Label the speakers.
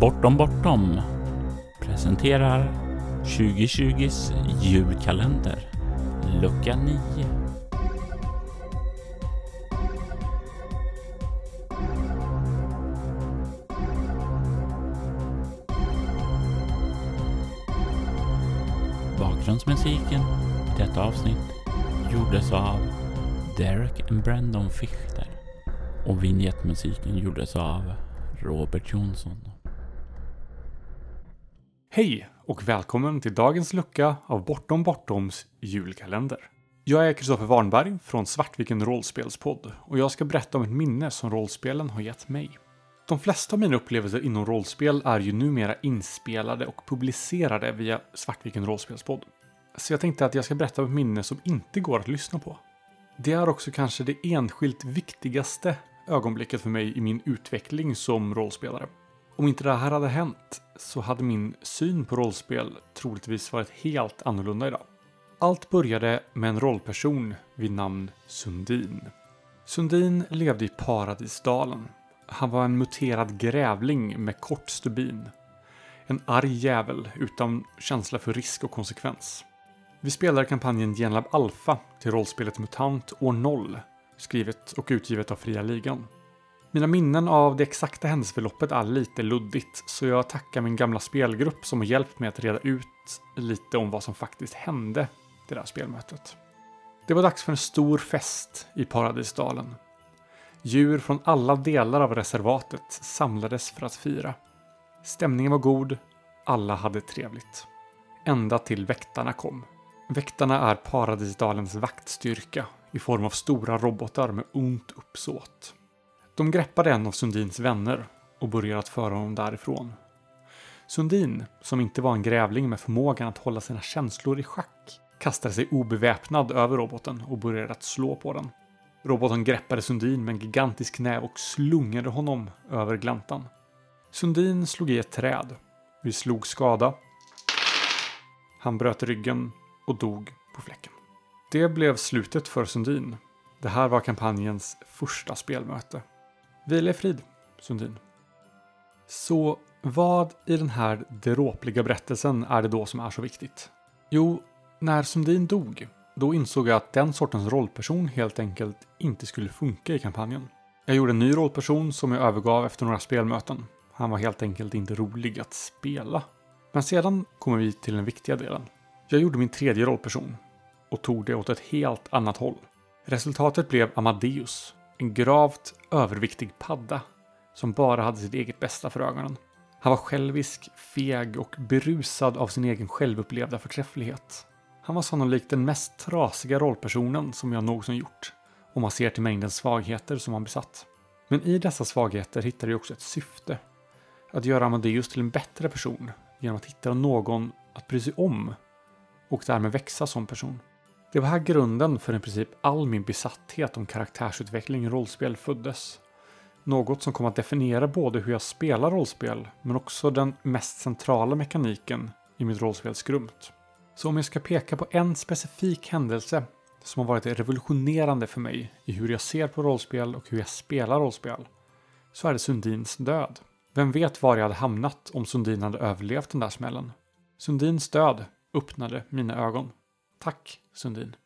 Speaker 1: Bortom Bortom presenterar 2020s julkalender, lucka 9. Bakgrundsmusiken i detta avsnitt gjordes av Derek and Brandon Fichter och vignettmusiken gjordes av Robert Jonsson.
Speaker 2: Hej och välkommen till dagens lucka av Bortom Bortoms julkalender. Jag är Kristoffer Warnberg från Svartviken rollspelspodd och jag ska berätta om ett minne som rollspelen har gett mig. De flesta av mina upplevelser inom rollspel är ju numera inspelade och publicerade via Svartviken rollspelspodd. Så jag tänkte att jag ska berätta om ett minne som inte går att lyssna på. Det är också kanske det enskilt viktigaste ögonblicket för mig i min utveckling som rollspelare. Om inte det här hade hänt så hade min syn på rollspel troligtvis varit helt annorlunda idag. Allt började med en rollperson vid namn Sundin. Sundin levde i Paradisdalen. Han var en muterad grävling med kort stubin. En arg jävel utan känsla för risk och konsekvens. Vi spelar kampanjen Genlab Alpha till rollspelet MUTANT år 0, skrivet och utgivet av Fria Ligan. Mina minnen av det exakta händelseförloppet är lite luddigt, så jag tackar min gamla spelgrupp som har hjälpt mig att reda ut lite om vad som faktiskt hände det där spelmötet. Det var dags för en stor fest i Paradisdalen. Djur från alla delar av reservatet samlades för att fira. Stämningen var god, alla hade trevligt. Ända till väktarna kom. Väktarna är Paradisdalens vaktstyrka i form av stora robotar med ont uppsåt. De greppade en av Sundins vänner och började att föra honom därifrån. Sundin, som inte var en grävling med förmågan att hålla sina känslor i schack, kastade sig obeväpnad över roboten och började att slå på den. Roboten greppade Sundin med en gigantisk näv och slungade honom över gläntan. Sundin slog i ett träd. Vi slog skada. Han bröt ryggen och dog på fläcken. Det blev slutet för Sundin. Det här var kampanjens första spelmöte. Vila i frid, Sundin. Så vad i den här dråpliga berättelsen är det då som är så viktigt? Jo, när Sundin dog, då insåg jag att den sortens rollperson helt enkelt inte skulle funka i kampanjen. Jag gjorde en ny rollperson som jag övergav efter några spelmöten. Han var helt enkelt inte rolig att spela. Men sedan kommer vi till den viktiga delen. Jag gjorde min tredje rollperson och tog det åt ett helt annat håll. Resultatet blev Amadeus, en gravt överviktig padda som bara hade sitt eget bästa för ögonen. Han var självisk, feg och berusad av sin egen självupplevda förträfflighet. Han var sannolikt den mest trasiga rollpersonen som jag någonsin gjort, om man ser till mängden svagheter som han besatt. Men i dessa svagheter hittade jag också ett syfte. Att göra Amadeus till en bättre person genom att hitta någon att bry sig om och därmed växa som person. Det var här grunden för i princip all min besatthet om karaktärsutveckling i rollspel föddes. Något som kom att definiera både hur jag spelar rollspel, men också den mest centrala mekaniken i mitt rollspelsgrumt. Så om jag ska peka på en specifik händelse som har varit revolutionerande för mig i hur jag ser på rollspel och hur jag spelar rollspel, så är det Sundins död. Vem vet var jag hade hamnat om Sundin hade överlevt den där smällen? Sundins död öppnade mina ögon. Tack Sundin.